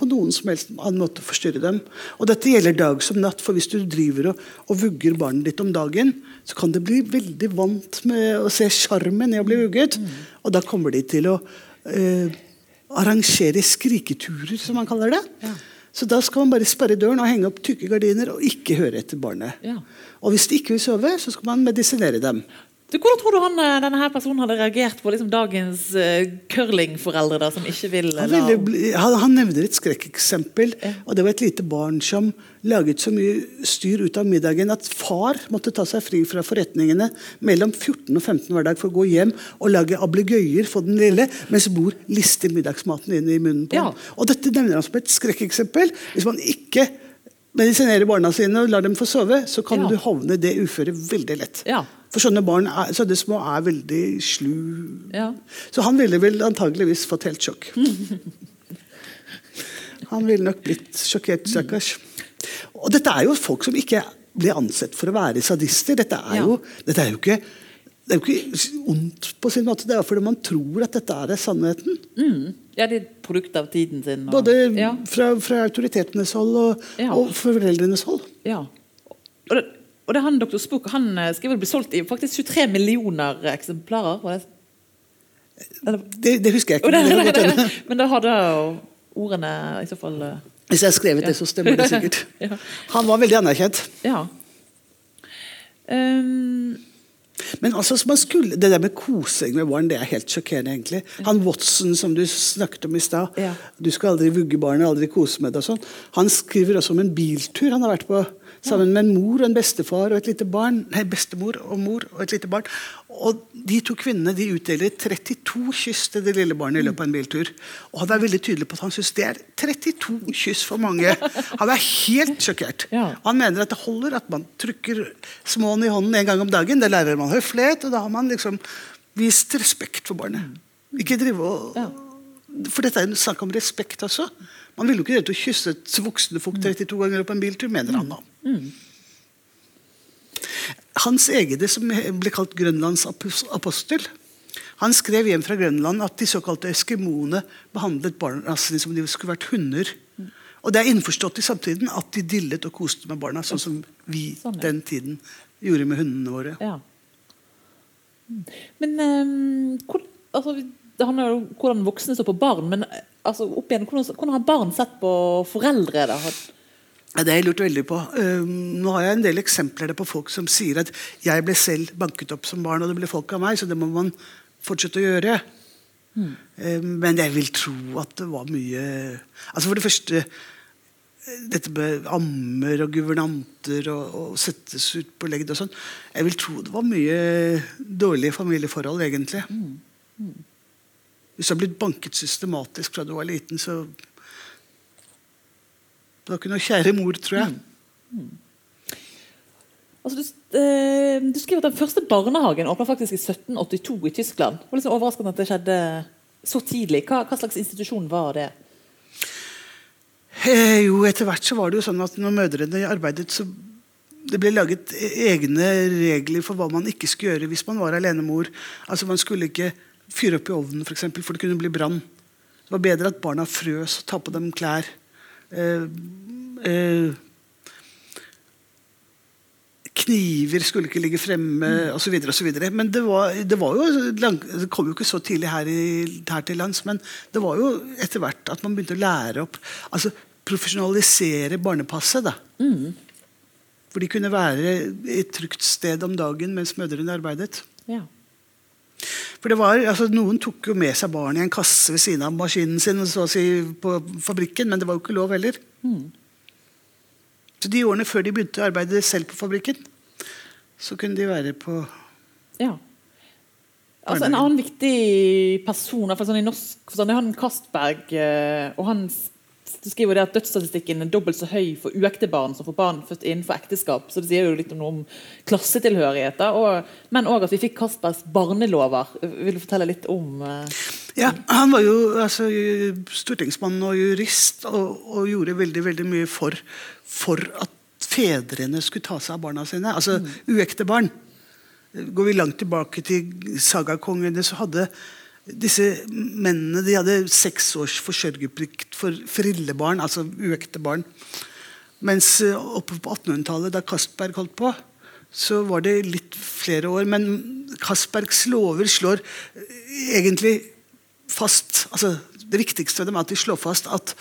på noen som helst annen måte forstyrre dem. Og dette gjelder dag som natt, for hvis du driver og, og vugger barnet ditt om dagen, så kan det bli veldig vant med å se sjarmen i å bli vugget. Og da kommer de til å eh, arrangere skriketurer, som man kaller det. Så da skal man bare sperre døren og henge opp tykke gardiner og ikke høre etter barnet. Ja. Og hvis de ikke vil sove, så skal man medisinere dem. Du, hvordan tror du han, eh, denne her personen hadde reagert på liksom dagens uh, curlingforeldre da, som ikke vil Han, ville bli- han, han nevner et skrekkeksempel. og Det var et lite barn som laget så mye styr ut av middagen at far måtte ta seg fri fra forretningene mellom 14 og 15 hver dag for å gå hjem og lage ablegøyer for den lille, mens mor lister middagsmaten inn i munnen på Ja. ham. Og Dette nevner han som et skrekkeksempel. Hvis man ikke medisinerer barna sine og lar dem få sove, så kan Ja. du havne i det uføret veldig lett. Ja. For sånne barn er, sånne små er veldig slu. Ja. Så han ville vel antageligvis fått helt sjokk. Han ville nok blitt sjokkert, stakkars. Og dette er jo folk som ikke blir ansett for å være sadister. Dette er Ja. jo, dette er jo ikke det er jo ikke ondt på sin måte, det er fordi man tror at dette er sannheten. Mm. ja, det er et produkt av tiden sin. Og, Både ja. fra, fra autoritetenes hold og, Ja. og foreldrenes hold. Ja. Og det, og det er han Dr. Spook han skal vel bli solgt i faktisk 23 millioner eksemplarer? Var det? Det, det husker jeg ikke. det, men det men da hadde ordene i så fall eh, Hvis jeg har skrevet det, så stemmer det sikkert. *laughs* Ja. Han var veldig anerkjent. Ja. Um, Men altså, man skulle, det der med kosing med barn, det er helt sjokkerende, egentlig. Han Watson som du snakket om i stad. Ja. Du skal aldri vugge barnet, aldri kose med det og sånn. Han skriver også om en biltur han har vært på sammen med en mor og en bestefar og et lite barn. Nei, bestemor og mor og et lite barn. Og de to kvinnene de utdeler 32 kyss til det lille barnet i løpet av en biltur. Og han er veldig tydelig på at han syns det er 32 kyss for mange. Han er helt sjokkert. Han mener at det holder at man trykker småen i hånden en gang om dagen. Det lærer man høflighet, og da har man liksom vist respekt for barnet. Ikke drive og For dette er en sak om respekt også. Man ville jo ikke rett å kysse et voksne folk 32 ganger på en biltur, mener han da. Hans egede, som ble kalt Grønlands apostel, han skrev hjem fra Grønland at de såkalte eskimoene behandlet barna sine som om de skulle vært hunder. Og det er innforstått i samtiden at de dillet og koste med barna, sånn som vi Sånn, ja. den tiden gjorde med hundene våre. ja. Mm. Men um, hvor, altså, det handler jo om hvordan voksne står på barn, men eh, altså, igjen, hvordan, hvordan har barn sett på foreldre? da? Det har jeg lurt veldig på. Nå har jeg en del eksempler på folk som sier at jeg ble selv banket opp som barn, og det ble folk av meg, så det må man fortsette å gjøre. Mm. men jeg vil tro at det var mye Altså For det første dette med ammer og guvernanter og, og settes ut på legd og sånn. Jeg vil tro det var mye dårlige familieforhold, egentlig. Hvis du har blitt banket systematisk fra du var liten, så Det var ikke noe kjære mor, tror jeg. Altså, du, eh, du skriver at Den første barnehagen åpna faktisk i 1782 i Tyskland. Det var liksom overraskende at det skjedde så tidlig. Hva, hva slags institusjon var det? Eh, jo, etter hvert så var det jo sånn at når mødrene arbeidet, så det ble laget e- egne regler for hva man ikke skulle gjøre hvis man var alenemor. Altså Man skulle ikke fyre opp i ovnen, for, eksempel, for det kunne bli brann. Det var bedre at barna frøs og ta på dem klær. Eh, eh, Kniver skulle ikke ligge fremme osv. Men det, var, det, var jo det kom jo ikke så tidlig her, i, her til lands. Men det var jo etter hvert at man begynte å lære opp altså Profesjonalisere barnepasset. da. For de kunne være et trygt sted om dagen mens mødrene arbeidet. Ja. For det var, altså Noen tok jo med seg barn i en kasse ved siden av maskinen sin så å si, på fabrikken, men det var jo ikke lov heller. Så De årene før de begynte å arbeide selv på fabrikken, så kunne de være på ja. Altså, en annen viktig person sånn i norsk forstand, er han Kastberg. eh, og han du skriver det at Dødsstatistikken er dobbelt så høy for uekte barn som for barn født innenfor ekteskap. så Det sier jo litt om noe om klassetilhørigheter. Og, men òg at vi fikk Kaspers barnelover. Vil du fortelle litt om eh, Ja, Han var jo altså, stortingsmann og jurist og, og gjorde veldig veldig mye for, for at fedrene skulle ta seg av barna sine. Altså uekte barn. Går vi langt tilbake til sagakongene, så hadde disse mennene de hadde seks års forsørgerplikt for frillebarn, altså uekte barn. Mens eh, oppe på 1800-tallet, da Castberg holdt på, så var det litt flere år. Men Castbergs lover slår eh, egentlig fast altså Det viktigste ved dem er at de slår fast at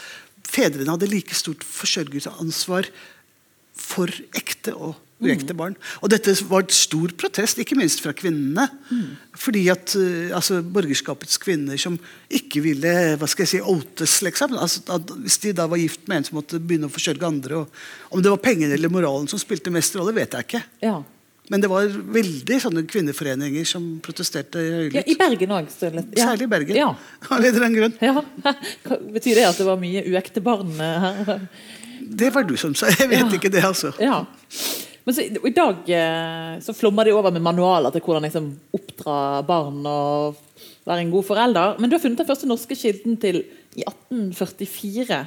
fedrene hadde like stort forsørgeransvar for ekte og Uekte barn. Og dette var et stor protest, ikke minst fra kvinnene. Fordi at uh, altså, borgerskapets kvinner som ikke ville hva skal jeg si, outes, liksom. Altså, hvis de da var gift med en som måtte begynne å forsørge andre og, Om det var pengene eller moralen som spilte mest rolle, vet jeg ikke. Ja. Men det var veldig sånne kvinneforeninger som protesterte ja. I Bergen òg. Særlig i Bergen. Ja. *laughs* Av en eller annen grunn. Ja. Betyr det at det var mye uekte barn eh, her? Det var du som sa. Jeg vet Ja. ikke det, altså. Ja. Men så, I dag eh, så flommer de over med manualer til hvordan liksom, oppdra barn og være en god forelder. Men du har funnet den første norske kilden til i 1844.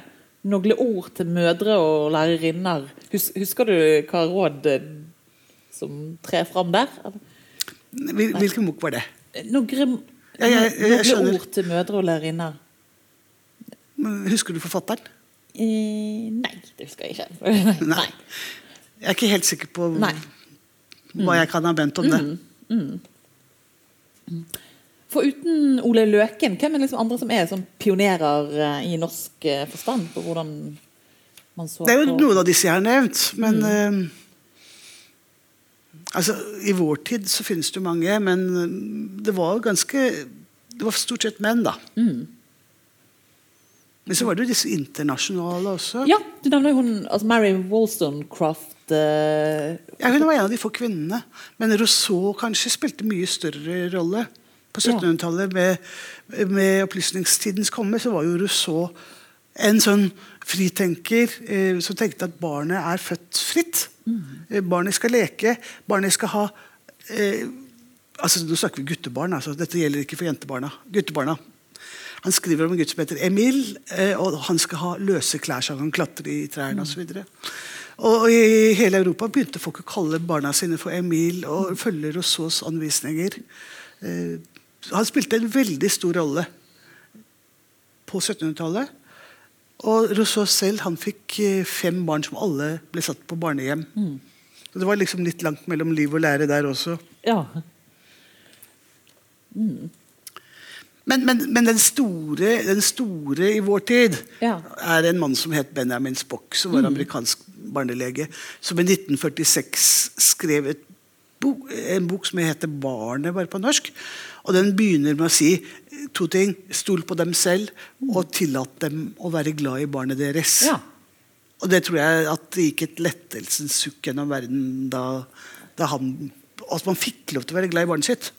Noen ord til mødre og lærerinner. Hus, husker du hva råd eh, som trer fram der? Hvil- Hvilken bok var det? Noen, Ja, ja, jeg noen ord til mødre og lærerinner. Husker du forfatteren? Eh, nei, det husker jeg ikke. *laughs* Nei. Jeg er ikke helt sikker på Nei. hva jeg kan ha ment om det. For uten Ole Løken, hvem er liksom andre som er sånn pionerer eh, i norsk eh, forstand på hvordan man så Det er jo noen av disse jeg har nevnt, men uh, altså, I vår tid så finnes det jo mange, men det var ganske Det var stort sett menn, da. Men så var det jo disse internasjonale også. Ja, du nevner jo hun altså Mary Wollstonecraft. Eh, Ja, hun var en av de få kvinnene. Men Rousseau kanskje spilte mye større rolle. På 1700-tallet, med, med opplysningstidens komme, så var jo Rousseau en sånn fritenker eh, som tenkte at barnet er født fritt. Mm. barnet skal leke. Barnet skal ha eh, altså Nå snakker vi guttebarn, altså. dette gjelder ikke for jentebarna. Guttebarna. Han skriver om en gutt som heter Emil, eh, og han skal ha løse klær så han kan klatre i trærne osv. Og I hele Europa begynte folk å kalle barna sine for Emil og følge Rousseaus anvisninger. Eh, han spilte en veldig stor rolle på 1700-tallet. Og Rousseau selv han fikk eh, fem barn som alle ble satt på barnehjem. Så Det var liksom litt langt mellom liv og lære der også. ja. Men, men, men den, store, den store i vår tid Ja. er en mann som het Benjamin Spock, som var amerikansk barnelege, som i 1946 skrev et bo, en bok som heter 'Barnet', bare på norsk. Og Den begynner med å si to ting. Stol på dem selv, og tillat dem å være glad i barnet deres. Ja. Og det tror jeg at det gikk et lettelsens sukk gjennom verden da, da han At man fikk lov til å være glad i barnet sitt.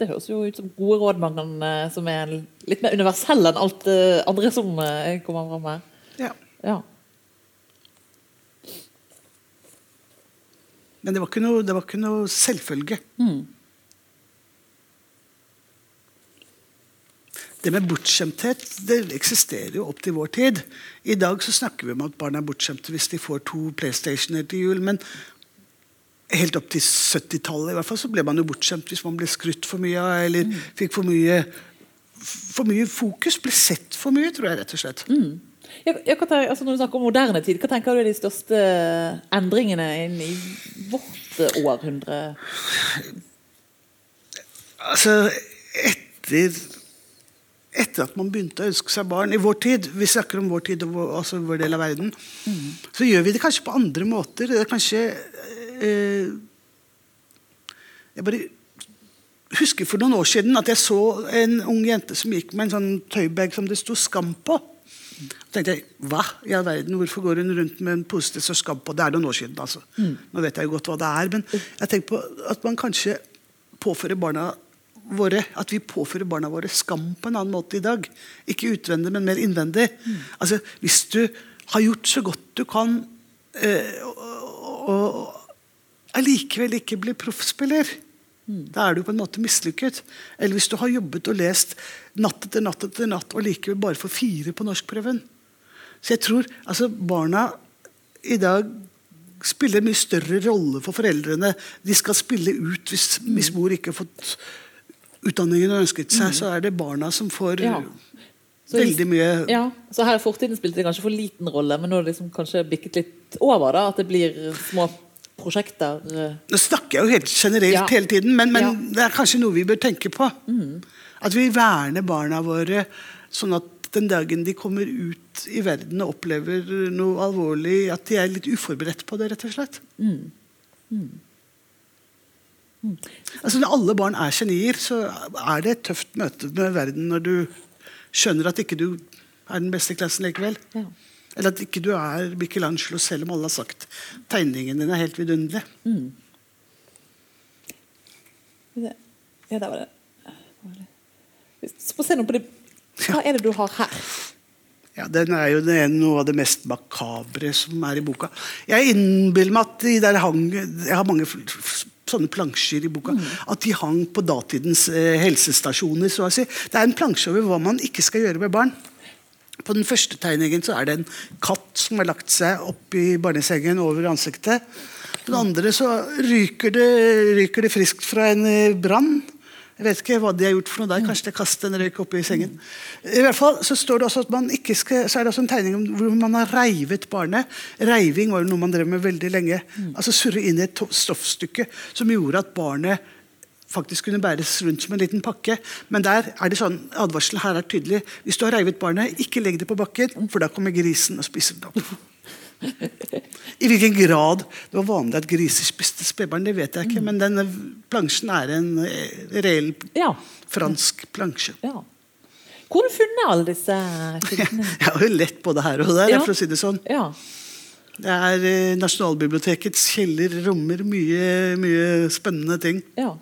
Det høres jo ut som gode råd man eh, som er litt mer universelle enn alt det andre som eh, kommer fram her. Ja. Ja. Men det var ikke noe, det var ikke noe selvfølge. Det med bortskjemthet det eksisterer jo opp til vår tid. I dag så snakker vi om at barn er bortskjemte hvis de får to PlayStationer til jul. Men helt opp til 70-tallet i hvert fall, så ble man jo bortskjemt hvis man ble skrytt for mye av, eller fikk for mye, for mye fokus. Ble sett for mye, tror jeg, rett og slett. Ja, Jeg, hva tenker, altså når du snakker om moderne tid, hva tenker du er de største endringene inn i vårt århundre? Altså, etter etter at man begynte å ønske seg barn i vår tid Vi snakker om vår tid og vår, altså vår del av verden. Så gjør vi det kanskje på andre måter. Det er kanskje Jeg bare husker for noen år siden at jeg så en ung jente som gikk med en sånn tøybag som det sto 'Skam' på. Så tenkte jeg, hva i all verden, Hvorfor går hun rundt med en pose det står skam på? Det er noen år siden. altså. Nå vet jeg jo godt hva det er. Men jeg tenker på at man kanskje påfører barna våre, at vi påfører barna våre skam på en annen måte i dag. Ikke utvendig, men mer innvendig. Altså, Hvis du har gjort så godt du kan, eh, og, og allikevel ikke blir proffspiller, da er du på en måte mislykket. Eller hvis du har jobbet og lest natt etter natt etter natt og likevel bare får fire på norskprøven. Så jeg tror altså barna i dag spiller en mye større rolle for foreldrene. De skal spille ut hvis, hvis mor ikke har fått utdanningen hun ønsket seg. Så er det barna som får Ja. Så veldig mye Ja, så her i fortiden spilte det kanskje for liten rolle, men nå er det liksom kanskje bikket litt over, da, at det blir små prosjekter. eh. Nå snakker jeg jo helt generelt Ja. hele tiden, men, men Ja. Mm. det er kanskje noe vi bør tenke på. At vi verner barna våre sånn at den dagen de kommer ut i verden og opplever noe alvorlig, at de er litt uforberedt på det, rett og slett. Altså Når alle barn er genier, så er det et tøft møte med verden når du skjønner at ikke du er den beste i klassen likevel. Ja. Eller at ikke du er Michelangelo, selv om alle har sagt tegningen din er helt vidunderlig. Mm. Ja, der var det. Få se noe på det. Hva er det du har her? Ja, Den er jo det noe av det mest makabre som er i boka. Jeg innbiller meg at de der hang Jeg har mange sånne plansjer i boka. At de hang på datidens eh, helsestasjoner. så å si. Det er en plansje over hva man ikke skal gjøre med barn. På den første tegningen så er det en katt som har lagt seg opp i barnesengen over ansiktet. På den andre så ryker det, ryker det friskt fra en eh, brann. Jeg vet ikke hva de har gjort for noe der. Kanskje de kastet en røyk oppi sengen. I hvert fall så står det også at man ikke skal, så er det også en tegning hvor man har reivet barnet. Reiving var jo noe man drev med veldig lenge. Altså Surre inn i et stoffstykke som gjorde at barnet faktisk kunne bæres rundt som en liten pakke. Men der er det sånn, advarselen her er tydelig. Hvis du har reivet barnet, ikke legg det på bakken, for da kommer grisen og spiser det opp. I hvilken grad det var vanlig at griser spiste spedbarn, det vet jeg ikke. Men denne plansjen er en eh, reell Ja. fransk plansje. ja. Hvor har du funnet alle disse kildene? *laughs* Jeg har jo lett både her og der, Ja. for å si det sånn. Ja. Det er eh, Nasjonalbibliotekets kjeller rommer mye, mye spennende ting. ja.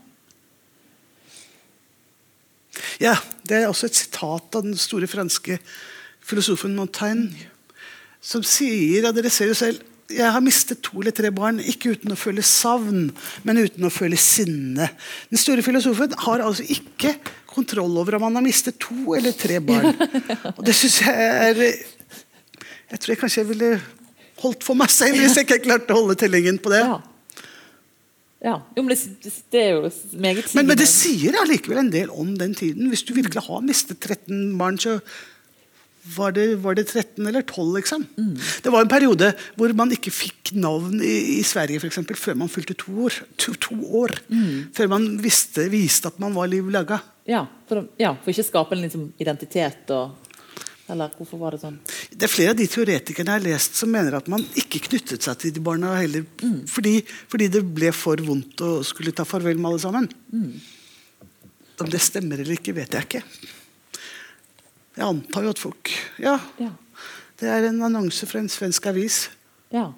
Ja, Det er også et sitat av den store franske filosofen Montaigne, som sier, ja dere ser jo selv jeg har mistet to eller tre barn, ikke uten å føle savn, men uten å føle sinne. Den store filosofen har altså ikke kontroll over om han har mistet to eller tre barn. *laughs* Og det syns jeg er Jeg tror jeg kanskje jeg ville holdt for meg selv hvis jeg ikke klarte å holde tellingen på det. Ja. Jo, men det, det er jo meget Men, men det sier allikevel en del om den tiden. Hvis du virkelig har mistet 13 barn, så var det, var det 13 eller 12, liksom. Det var en periode hvor man ikke fikk navn i, i Sverige for eksempel, før man fylte to år. To, to år. Før man visste, viste at man var liv laga. Ja, for, ja, for ikke skape en liksom, identitet og Eller hvorfor var det sånn? Det er flere av de teoretikerne jeg har lest som mener at man ikke knyttet seg til de barna heller. Fordi, fordi det ble for vondt å skulle ta farvel med alle sammen. Om det stemmer eller ikke, vet jeg ikke. Jeg antar jo at folk Ja, Ja. det er en annonse fra en svensk avis. ja.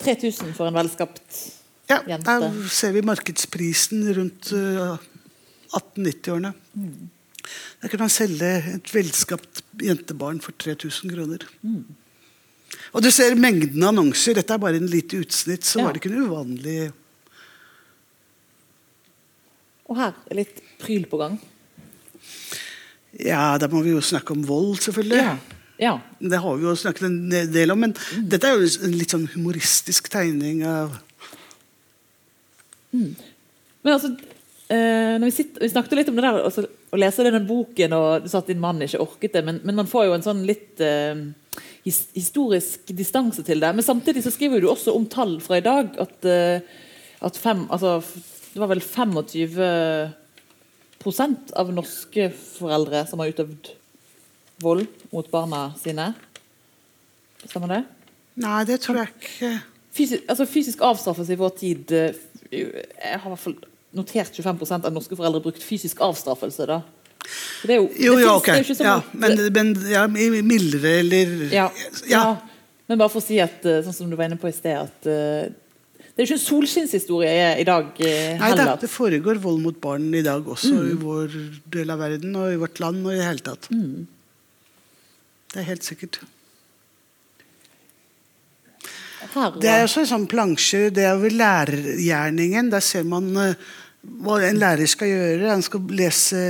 3000 for en velskapt Ja, Jente. Der ser vi markedsprisen rundt uh, 1890-årene. Der kunne han selge et velskapt jentebarn for 3000 kroner. Og du ser mengden annonser. Dette er bare en lite utsnitt, så Ja. var det ikke noe uvanlig. Og her er litt pryl på gang. Ja, da må vi jo snakke om vold, selvfølgelig. Ja. ja. Det har vi jo snakket en del om, men dette er jo en litt sånn humoristisk tegning av Men altså, vi, sitter, vi snakket litt om det der og å lese denne boken, og du sa at din mann ikke orket det, men, men man får jo en sånn litt uh, his, historisk distanse til det. Men samtidig så skriver du også om tall fra i dag. At, uh, at fem, altså, det var vel 25% av norske foreldre som har utøvd vold mot barna sine. Stemmer det? Nei, det tror jeg ikke. Fysisk, altså fysisk avstraffelse i vår tid eh, Jeg har i hvert fall notert 25% av norske foreldre brukt fysisk avstraffelse. da. Det er jo, Jo, det ja, finnes- det er jo ikke Ja, men, men ja, mildere eller ja, ja. Men bare for å si at eh, sånn som du var inne på i sted, at eh, det er jo ikke en solskinnshistorie i- dag eh, Nei det, heller. det foregår vold mot barn i dag også i vår del av verden og i vårt land og i det hele tatt. Det er helt sikkert. Her, Det er også en sånn plansje, det er over lærergjerningen. Der ser man eh, hva en lærer skal gjøre. Han skal lese,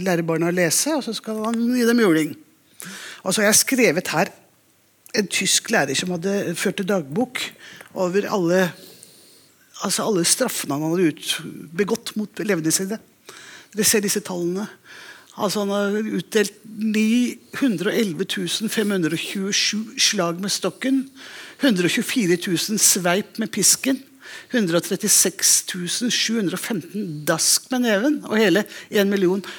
lære barna å lese, og så skal han gi dem juling. Og så har jeg skrevet her en tysk lærer som hadde ført en dagbok over alle, altså alle straffene han hadde ut, begått mot elevene sine. Dere ser disse tallene. Altså Han har utdelt 911 527 slag med stokken. 124 000 sveip med pisken. 136 715 dask med neven. Og hele 1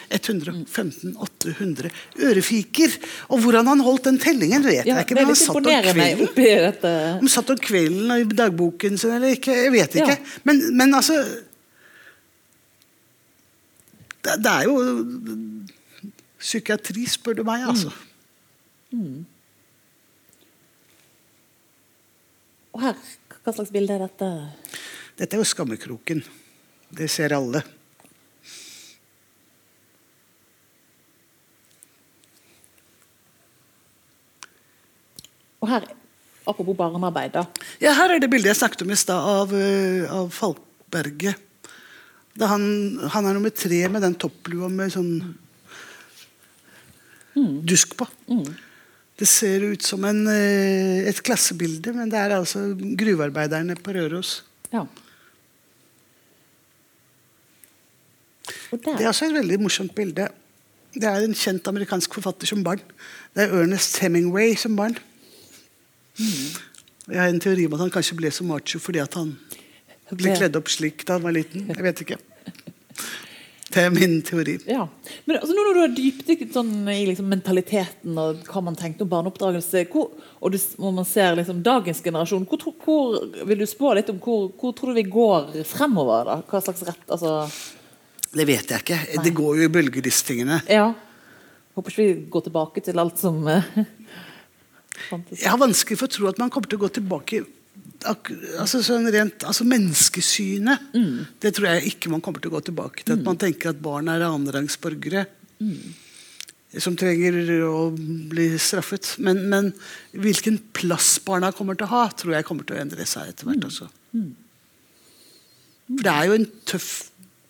115 800 ørefiker. Og hvordan han holdt den tellingen, vet Ja, jeg ikke. Men han satt om kvelden. Om satt om kvelden i dagboken sin eller ikke, jeg vet ikke. Ja. Men, men altså det, det er jo psykiatri, spør du meg, altså. Og her, hva slags bilde er dette? Dette er jo skammekroken. Det ser alle. Og her, apropos barnearbeid, da. Ja, her er det bildet jeg snakket om i stad, av, eh, av Falkberget. Han, han er nummer tre med den topplua med sånn dusk på. Det ser ut som en, eh, et klassebilde, men det er altså gruvearbeiderne på Røros. Ja. Det er også et veldig morsomt bilde. Det er en kjent amerikansk forfatter som barn. Det er Ernest Hemingway som barn. Jeg har en teori om at han kanskje ble så macho fordi han Ble- kledd opp slik da han var liten. Jeg vet ikke. *laughs* Det er min teori. Ja. Men altså, når du har dypdykket sånn i liksom, mentaliteten og hva man tenkte om barneoppdragelse, hvor, og du, s- man ser liksom, dagens generasjon, hvor, hvor vil du spå litt om hvor, hvor tror du vi går fremover? da? Hva slags rett altså, Det vet jeg ikke. Det går jo i bølger, disse tingene. Ja. Håper ikke vi går tilbake til alt som *laughs* uh. Jeg har vanskelig for å tro at man kommer til å gå tilbake ak altså sånn rent, altså Menneskesynet det tror jeg ikke man kommer til å gå tilbake til. At man tenker at barn er annenrangsborgere som trenger å bli straffet. Men, men hvilken plass barna kommer til å ha, tror jeg kommer til å endre seg etter hvert. også. For det er jo en tøff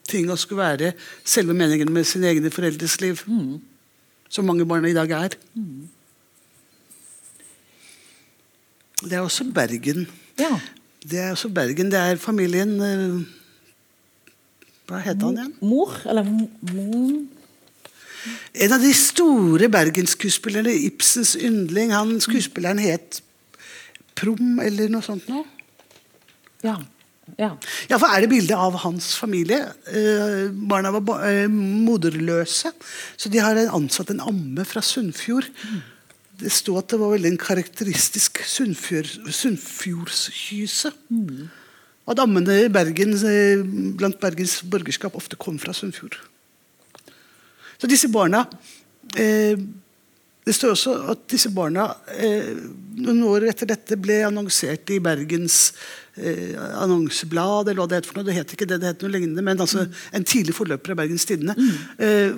ting å skulle være selve meningen med sine egne foreldres liv. Som mange barn i dag er. Det er også Bergen. Ja. Det er også Bergen. Det er familien eh, Hva het han igjen? Mor, eller mor En av de store bergensskuespillerne, Ibsens yndling. Han Skuespilleren het Prom eller noe sånt noe. Ja. ja. Ja, for er det bilde av hans familie? Eh, barna var ba eh, moderløse, så de har ansatt en amme fra Sunnfjord. Det sto at det var veldig en karakteristisk Sunnfjord, sunnfjordskyse. Mm. at ammene i Bergen, eh, blant Bergens borgerskap ofte kom fra Sunnfjord. Så disse barna eh, Det står også at disse barna eh, noen år etter dette ble annonsert i Bergens eh, annonseblad, eller hva det het for noe. Det het ikke det, det het noe lignende, men altså en tidlig forløper av Bergens Tidende. Eh,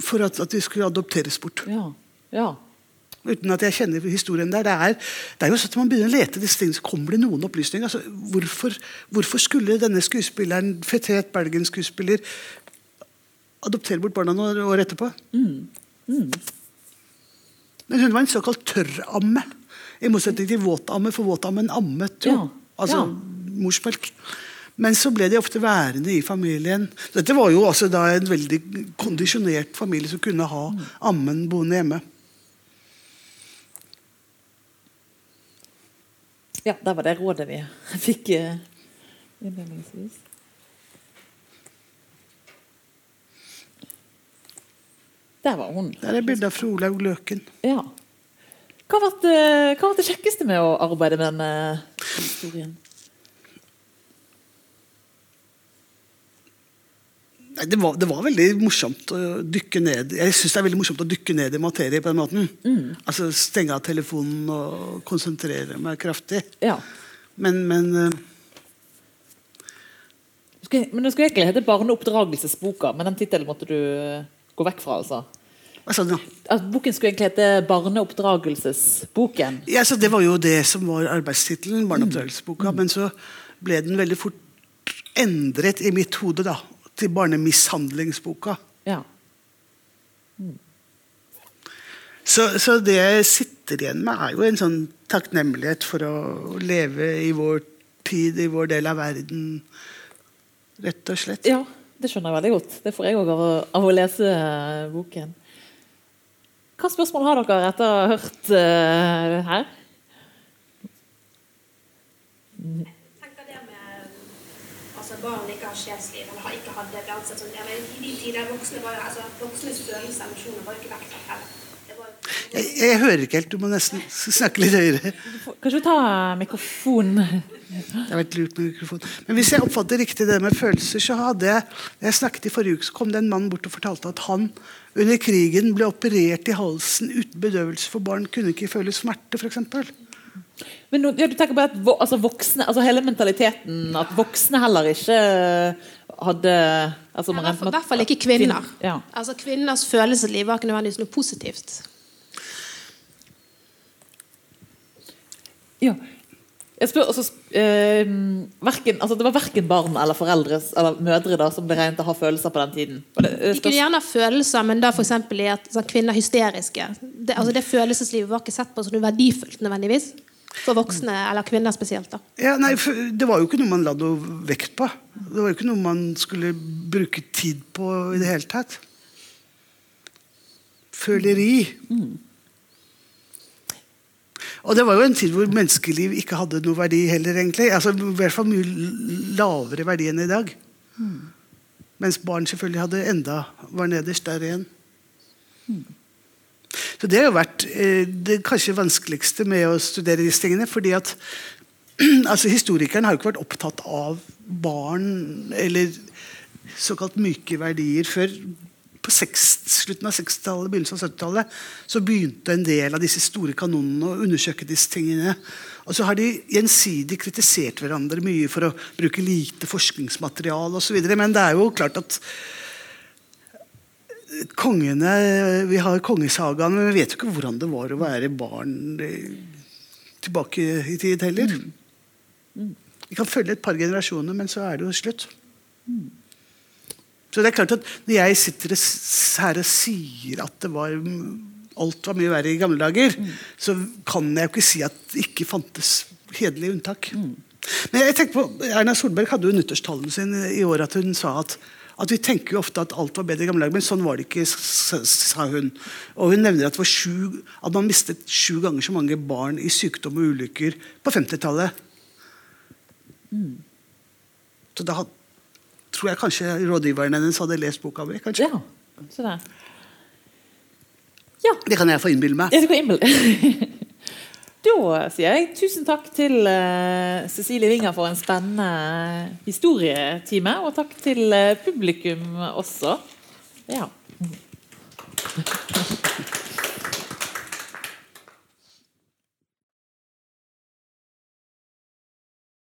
for at, at de skulle adopteres bort. ja. ja. Uten at jeg kjenner historien der. Det er, det er jo sånn at Man begynner å lete disse tingene, så kommer det noen opplysninger. Altså, hvorfor, hvorfor skulle denne skuespilleren, fetert Bergen-skuespiller, adoptere bort barna noen år etterpå? Men hun var en såkalt tørramme. I motsetning til våtamme, for våtammen ammet jo. Ja, Altså ja. morsmelk. Men så ble de ofte værende i familien. Dette var jo altså da en veldig kondisjonert familie som kunne ha ammen boende hjemme. Ja, det var det rådet vi fikk eh, innledningsvis. Der var hun. Der er bildet av Fru Olaug Løken. Ja. Hva var det, hva det kjekkeste med å arbeide med denne historien? Det, var, det var veldig morsomt å dykke ned Jeg synes det er veldig morsomt å dykke ned i materie på den måten. Altså Stenge av telefonen og konsentrere meg kraftig. Ja. Men, men eh, Skulle- Men det skulle egentlig hete 'Barneoppdragelsesboka', men den tittelen måtte du eh, gå vekk fra. altså. du nå? At boken skulle egentlig hete 'Barneoppdragelsesboken'. Ja, så det var jo det som var arbeidstittelen, barneoppdragelsesboka. Men så ble den veldig fort endret i mitt hode da, til barnemishandlingsboka. Ja. Så, så det jeg sitter igjen med, er jo en sånn takknemlighet for å leve i vår tid, i vår del av verden. Rett og slett. ja, det skjønner jeg veldig godt. Det får jeg òg av, av å lese eh, boken. Hva spørsmål har dere etter å ha hørt uh, her? tenker det med altså barn ikke har sjelsliv, eller har ikke hadde ble ansett som eller I de tider voksne var jo, altså voksnes følelser og emosjoner var jo ikke vektlagt heller. Det Jeg, jeg hører ikke helt, du må nesten snakke litt høyere. Kanskje ta mikrofonen? Det har vært lurt med mikrofon. Men hvis jeg oppfatter riktig det med følelser, så hadde jeg jeg snakket i forrige uke, så kom det en mann bort og fortalte at han under krigen ble operert i halsen uten bedøvelse, for barn kunne ikke føle smerte, f.eks. Men nå- ja, du tenker på at vo, altså voksne, altså hele mentaliteten At voksne heller ikke hadde altså, man i hvert fall- i hvert fall ikke kvinner. Ja. Altså Kvinners følelsesliv var ikke nødvendigvis noe positivt. Ja. Jeg spør også eh, verken, altså Det var verken barn eller foreldre eller mødre da som ble regnet å ha følelser på den tiden. Det, De kunne gjerne ha følelser, men da f.eks. i at sånn, kvinner er hysteriske. Det, altså, det følelseslivet var ikke sett på som noe verdifullt nødvendigvis. For voksne, eller kvinner spesielt. da. Ja, nei, det var jo ikke noe man la noe vekt på. Det var jo ikke noe man skulle bruke tid på i det hele tatt. Føleri. Og det var jo en tid hvor menneskeliv ikke hadde noe verdi heller, egentlig. Altså, I hvert fall mye lavere verdi enn i dag. Mens barn selvfølgelig hadde enda var nederst der igjen. Så det har jo vært eh, det kanskje vanskeligste med å studere disse tingene. fordi at *clears throat* altså Historikeren har jo ikke vært opptatt av barn eller såkalt myke verdier før på seks- slutten av 60-tallet, begynnelsen av 70-tallet, så begynte en del av disse store kanonene å undersøke disse tingene. Og så har de gjensidig kritisert hverandre mye for å bruke lite forskningsmateriale osv. Men det er jo klart at kongene Vi har kongesagaen, men vi vet jo ikke hvordan det var å være barn tilbake i tid heller. Vi kan følge et par generasjoner, men så er det jo slutt. Så det er klart at Når jeg sitter her og sier at det var alt var mye verre i gamle dager, så kan jeg jo ikke si at det ikke fantes hederlige unntak. Men jeg tenker på, Erna Solberg hadde jo nyttårstalen sin i år at hun sa at, at vi tenker jo ofte at alt var bedre i gamle dager, men sånn var det ikke, sa hun. Og hun nevner at, det var sju, at man mistet sju ganger så mange barn i sykdom og ulykker på 50-tallet. Så da had- tror jeg kanskje rådgiveren hennes hadde lest boka mi. kanskje. Ja, så det. Ja, Det kan jeg få innbille meg. Ja, det kan innbille *laughs* Da sier jeg tusen takk til eh, Cecilie Winger for en spennende historietime, og takk til eh, publikum også. Ja.